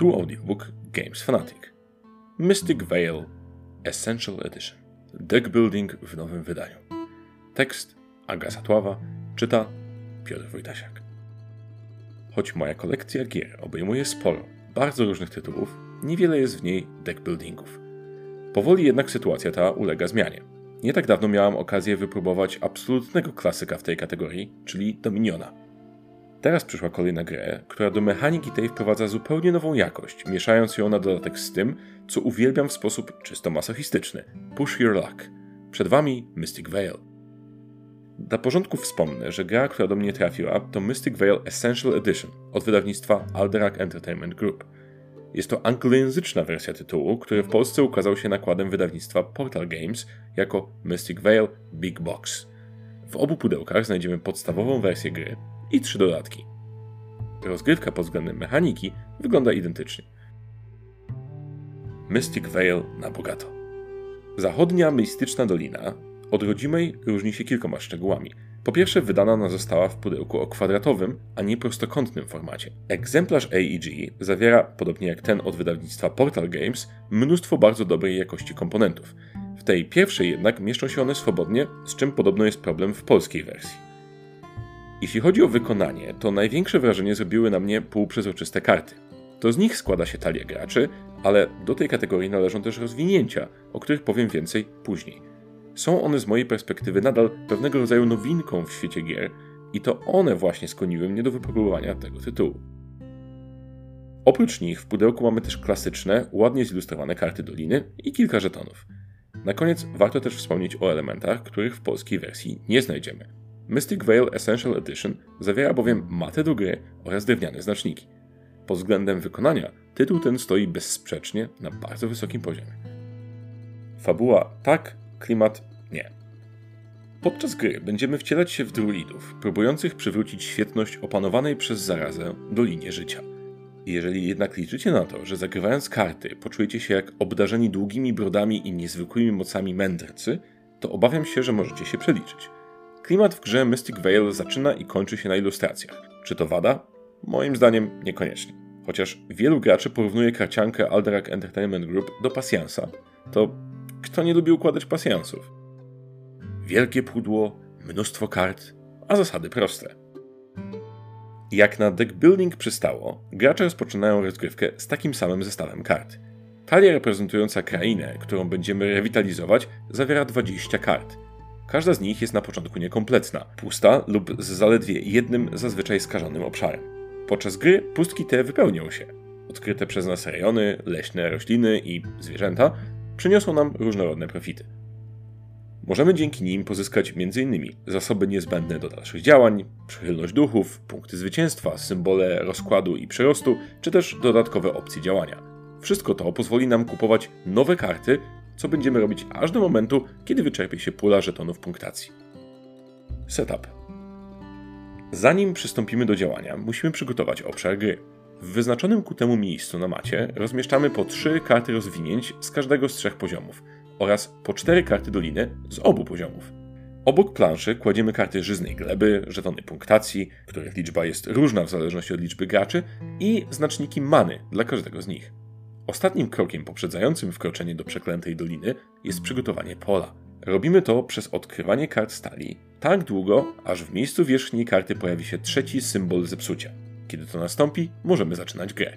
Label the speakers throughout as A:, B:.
A: Tu audiobook Games Fanatic. Mystic Veil Essential Edition. Deck Building w nowym wydaniu. Tekst Aga Satława czyta Piotr Wojtasiak. Choć moja kolekcja gier obejmuje sporo, bardzo różnych tytułów, niewiele jest w niej deck buildingów. Powoli jednak sytuacja ta ulega zmianie. Nie tak dawno miałam okazję wypróbować absolutnego klasyka w tej kategorii, czyli Dominiona. Teraz przyszła kolejna grę, która do mechaniki tej wprowadza zupełnie nową jakość, mieszając ją na dodatek z tym, co uwielbiam w sposób czysto masochistyczny. Push Your Luck. Przed Wami Mystic Veil. Dla porządku wspomnę, że gra, która do mnie trafiła, to Mystic Veil Essential Edition od wydawnictwa Alderac Entertainment Group. Jest to anglojęzyczna wersja tytułu, który w Polsce ukazał się nakładem wydawnictwa Portal Games jako Mystic Veil Big Box. W obu pudełkach znajdziemy podstawową wersję gry i trzy dodatki. Rozgrywka pod względem mechaniki wygląda identycznie. Mystic Veil na bogato. Zachodnia mistyczna dolina od rodzimej różni się kilkoma szczegółami. Po pierwsze, wydana ona została w pudełku o kwadratowym, a nie prostokątnym formacie. Egzemplarz AEG zawiera, podobnie jak ten od wydawnictwa Portal Games, mnóstwo bardzo dobrej jakości komponentów. W tej pierwszej jednak mieszczą się one swobodnie, z czym podobno jest problem w polskiej wersji. Jeśli chodzi o wykonanie, to największe wrażenie zrobiły na mnie półprzezroczyste karty. To z nich składa się talia graczy, ale do tej kategorii należą też rozwinięcia, o których powiem więcej później. Są one z mojej perspektywy nadal pewnego rodzaju nowinką w świecie gier i to one właśnie skłoniły mnie do wypróbowania tego tytułu. Oprócz nich w pudełku mamy też klasyczne, ładnie zilustrowane karty Doliny i kilka żetonów. Na koniec warto też wspomnieć o elementach, których w polskiej wersji nie znajdziemy. Mystic Veil Essential Edition zawiera bowiem matę do gry oraz drewniane znaczniki. Pod względem wykonania tytuł ten stoi bezsprzecznie na bardzo wysokim poziomie. Fabuła tak, klimat nie. Podczas gry będziemy wcielać się w druidów, próbujących przywrócić świetność opanowanej przez zarazę dolinie życia. Jeżeli jednak liczycie na to, że zagrywając karty poczujecie się jak obdarzeni długimi brodami i niezwykłymi mocami mędrcy, to obawiam się, że możecie się przeliczyć. Klimat w grze Mystic Veil zaczyna i kończy się na ilustracjach. Czy to wada? Moim zdaniem niekoniecznie. Chociaż wielu graczy porównuje karciankę Alderac Entertainment Group do pasjansa, to kto nie lubi układać pasjansów? Wielkie pudło, mnóstwo kart, a zasady proste. Jak na deck building przystało, gracze rozpoczynają rozgrywkę z takim samym zestawem kart. Talia reprezentująca krainę, którą będziemy rewitalizować, zawiera 20 kart. Każda z nich jest na początku niekompletna, pusta lub z zaledwie jednym zazwyczaj skażonym obszarem. Podczas gry pustki te wypełnią się. Odkryte przez nas rejony, leśne rośliny i zwierzęta przyniosą nam różnorodne profity. Możemy dzięki nim pozyskać m.in. zasoby niezbędne do dalszych działań, przychylność duchów, punkty zwycięstwa, symbole rozkładu i przyrostu, czy też dodatkowe opcje działania. Wszystko to pozwoli nam kupować nowe karty, co będziemy robić aż do momentu, kiedy wyczerpie się pula żetonów punktacji. Setup. Zanim przystąpimy do działania, musimy przygotować obszar gry. W wyznaczonym ku temu miejscu na macie rozmieszczamy po trzy karty rozwinięć z każdego z trzech poziomów oraz po cztery karty doliny z obu poziomów. Obok planszy kładziemy karty żyznej gleby, żetony punktacji, których liczba jest różna w zależności od liczby graczy i znaczniki many dla każdego z nich. Ostatnim krokiem poprzedzającym wkroczenie do przeklętej doliny jest przygotowanie pola. Robimy to przez odkrywanie kart stali tak długo, aż w miejscu wierzchniej karty pojawi się trzeci symbol zepsucia. Kiedy to nastąpi, możemy zaczynać grę.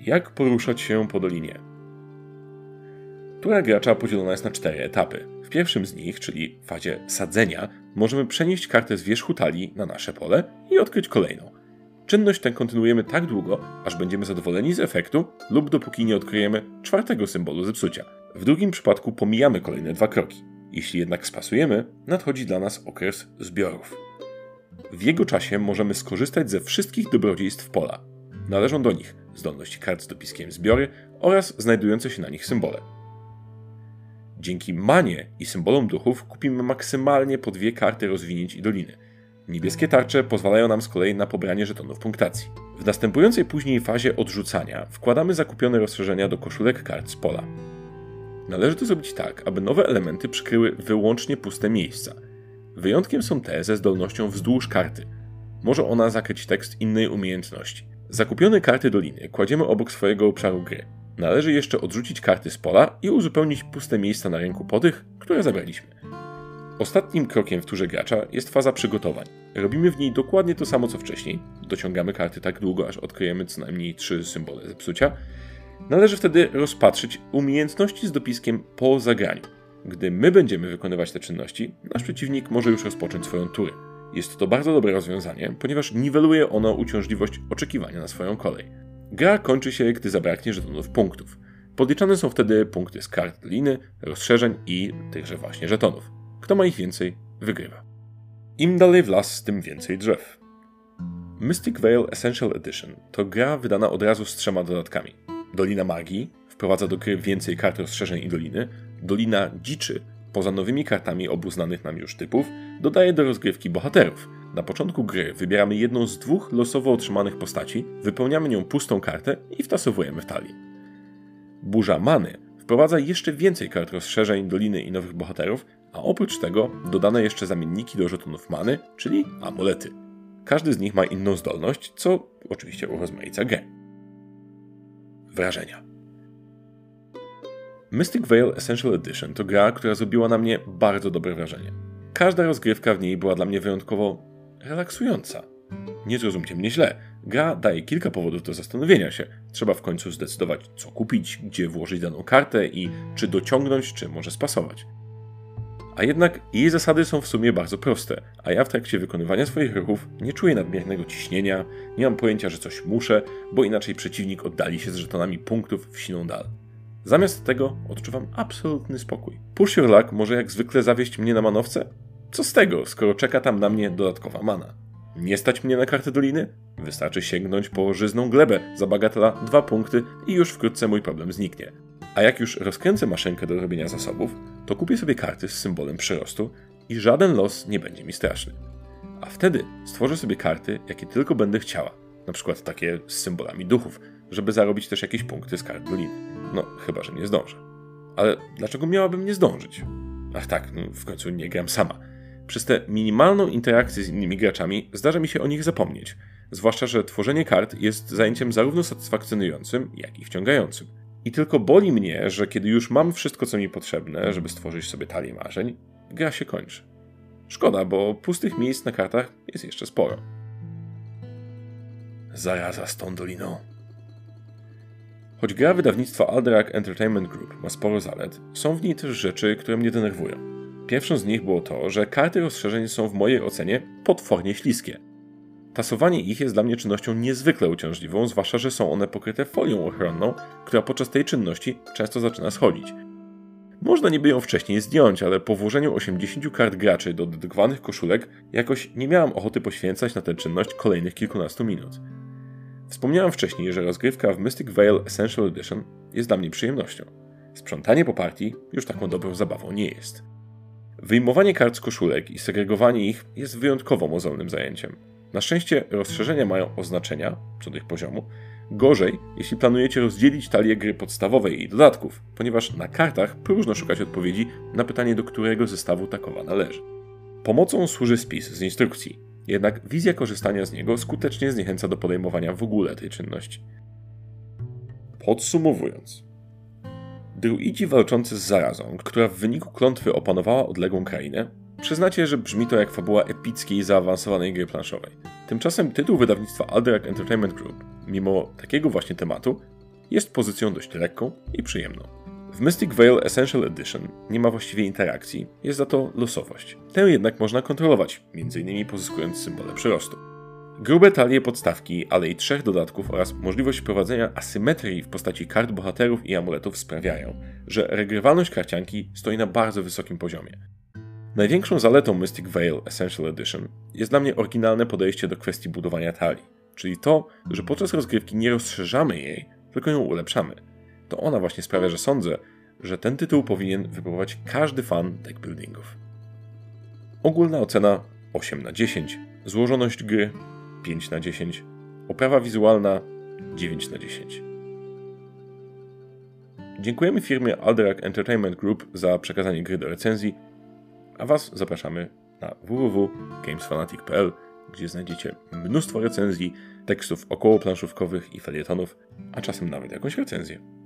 A: Jak poruszać się po dolinie? Tura gracza podzielona jest na cztery etapy. W pierwszym z nich, czyli fazie sadzenia, możemy przenieść kartę z wierzchu talii na nasze pole i odkryć kolejną. Czynność tę kontynuujemy tak długo, aż będziemy zadowoleni z efektu lub dopóki nie odkryjemy czwartego symbolu zepsucia. W drugim przypadku pomijamy kolejne dwa kroki. Jeśli jednak spasujemy, nadchodzi dla nas okres zbiorów. W jego czasie możemy skorzystać ze wszystkich dobrodziejstw pola. Należą do nich zdolność kart z dopiskiem zbiory oraz znajdujące się na nich symbole. Dzięki manie i symbolom duchów kupimy maksymalnie po dwie karty rozwinięć i doliny. Niebieskie tarcze pozwalają nam z kolei na pobranie żetonów punktacji. W następującej później fazie odrzucania wkładamy zakupione rozszerzenia do koszulek kart z pola. Należy to zrobić tak, aby nowe elementy przykryły wyłącznie puste miejsca. Wyjątkiem są te ze zdolnością wzdłuż karty. Może ona zakryć tekst innej umiejętności. Zakupione karty doliny kładziemy obok swojego obszaru gry. Należy jeszcze odrzucić karty z pola i uzupełnić puste miejsca na rynku po tych, które zabraliśmy. Ostatnim krokiem w turze gracza jest faza przygotowań. Robimy w niej dokładnie to samo co wcześniej. Dociągamy karty tak długo, aż odkryjemy co najmniej trzy symbole zepsucia. Należy wtedy rozpatrzyć umiejętności z dopiskiem po zagraniu. Gdy my będziemy wykonywać te czynności, nasz przeciwnik może już rozpocząć swoją turę. Jest to bardzo dobre rozwiązanie, ponieważ niweluje ono uciążliwość oczekiwania na swoją kolej. Gra kończy się, gdy zabraknie żetonów punktów. Podliczane są wtedy punkty z kart liny, rozszerzeń i tychże właśnie żetonów. Kto ma ich więcej, wygrywa. Im dalej w las, tym więcej drzew. Mystic Veil Essential Edition to gra wydana od razu z trzema dodatkami. Dolina Magii wprowadza do gry więcej kart rozszerzeń i doliny. Dolina Dziczy, poza nowymi kartami obu znanych nam już typów, dodaje do rozgrywki bohaterów. Na początku gry wybieramy jedną z dwóch losowo otrzymanych postaci, wypełniamy nią pustą kartę i wtasowujemy w talii. Burza Many wprowadza jeszcze więcej kart rozszerzeń, doliny i nowych bohaterów, a oprócz tego dodane jeszcze zamienniki do żetonów many, czyli amulety. Każdy z nich ma inną zdolność, co oczywiście urozmaica grę. Wrażenia. Mystic Veil Essential Edition to gra, która zrobiła na mnie bardzo dobre wrażenie. Każda rozgrywka w niej była dla mnie wyjątkowo relaksująca. Nie zrozumcie mnie źle. Gra daje kilka powodów do zastanowienia się. Trzeba w końcu zdecydować, co kupić, gdzie włożyć daną kartę i czy dociągnąć, czy może spasować. A jednak jej zasady są w sumie bardzo proste, a ja w trakcie wykonywania swoich ruchów nie czuję nadmiernego ciśnienia, nie mam pojęcia, że coś muszę, bo inaczej przeciwnik oddali się z żetonami punktów w siną dal. Zamiast tego odczuwam absolutny spokój. Push Your Luck może jak zwykle zawieść mnie na manowce? Co z tego, skoro czeka tam na mnie dodatkowa mana? Nie stać mnie na kartę doliny? Wystarczy sięgnąć po żyzną glebę za bagatela dwa punkty i już wkrótce mój problem zniknie. A jak już rozkręcę maszynkę do robienia zasobów, to kupię sobie karty z symbolem przyrostu i żaden los nie będzie mi straszny. A wtedy stworzę sobie karty, jakie tylko będę chciała. Na przykład takie z symbolami duchów, żeby zarobić też jakieś punkty z kart doliny. No, chyba, że nie zdążę. Ale dlaczego miałabym nie zdążyć? Ach tak, no, w końcu nie gram sama. Przez tę minimalną interakcję z innymi graczami zdarza mi się o nich zapomnieć. Zwłaszcza, że tworzenie kart jest zajęciem zarówno satysfakcjonującym, jak i wciągającym. I tylko boli mnie, że kiedy już mam wszystko, co mi potrzebne, żeby stworzyć sobie talię marzeń, gra się kończy. Szkoda, bo pustych miejsc na kartach jest jeszcze sporo. Zaraza z tą doliną. Choć gra wydawnictwa Alderac Entertainment Group ma sporo zalet, są w niej też rzeczy, które mnie denerwują. Pierwszą z nich było to, że karty rozszerzeń są w mojej ocenie potwornie śliskie. Tasowanie ich jest dla mnie czynnością niezwykle uciążliwą, zwłaszcza, że są one pokryte folią ochronną, która podczas tej czynności często zaczyna schodzić. Można niby ją wcześniej zdjąć, ale po włożeniu 80 kart graczy do dedykowanych koszulek jakoś nie miałam ochoty poświęcać na tę czynność kolejnych kilkunastu minut. Wspomniałem wcześniej, że rozgrywka w Mystic Veil Essential Edition jest dla mnie przyjemnością. Sprzątanie po partii już taką dobrą zabawą nie jest. Wyjmowanie kart z koszulek i segregowanie ich jest wyjątkowo mozolnym zajęciem. Na szczęście rozszerzenia mają oznaczenia, co do ich poziomu, gorzej, jeśli planujecie rozdzielić talię gry podstawowej i dodatków, ponieważ na kartach próżno szukać odpowiedzi na pytanie, do którego zestawu takowa należy. Pomocą służy spis z instrukcji, jednak wizja korzystania z niego skutecznie zniechęca do podejmowania w ogóle tej czynności. Podsumowując, druidzi walczący z zarazą, która w wyniku klątwy opanowała odległą krainę, Przyznacie, że brzmi to jak fabuła epickiej, zaawansowanej gry planszowej. Tymczasem tytuł wydawnictwa Alderac Entertainment Group, mimo takiego właśnie tematu, jest pozycją dość lekką i przyjemną. W Mystic Veil Essential Edition nie ma właściwie interakcji, jest za to losowość. Tę jednak można kontrolować, m.in. pozyskując symbole przyrostu. Grube talie podstawki, ale i trzech dodatków oraz możliwość wprowadzenia asymetrii w postaci kart bohaterów i amuletów sprawiają, że regrywalność karcianki stoi na bardzo wysokim poziomie. Największą zaletą Mystic Veil Essential Edition jest dla mnie oryginalne podejście do kwestii budowania talii, czyli to, że podczas rozgrywki nie rozszerzamy jej, tylko ją ulepszamy. To ona właśnie sprawia, że sądzę, że ten tytuł powinien wypróbować każdy fan deckbuildingów. Ogólna ocena 8 na 10, złożoność gry 5 na 10, oprawa wizualna 9 na 10. Dziękujemy firmie Alderac Entertainment Group za przekazanie gry do recenzji a Was zapraszamy na www.gamesfanatic.pl, gdzie znajdziecie mnóstwo recenzji, tekstów okołoplanszówkowych i felietonów, a czasem nawet jakąś recenzję.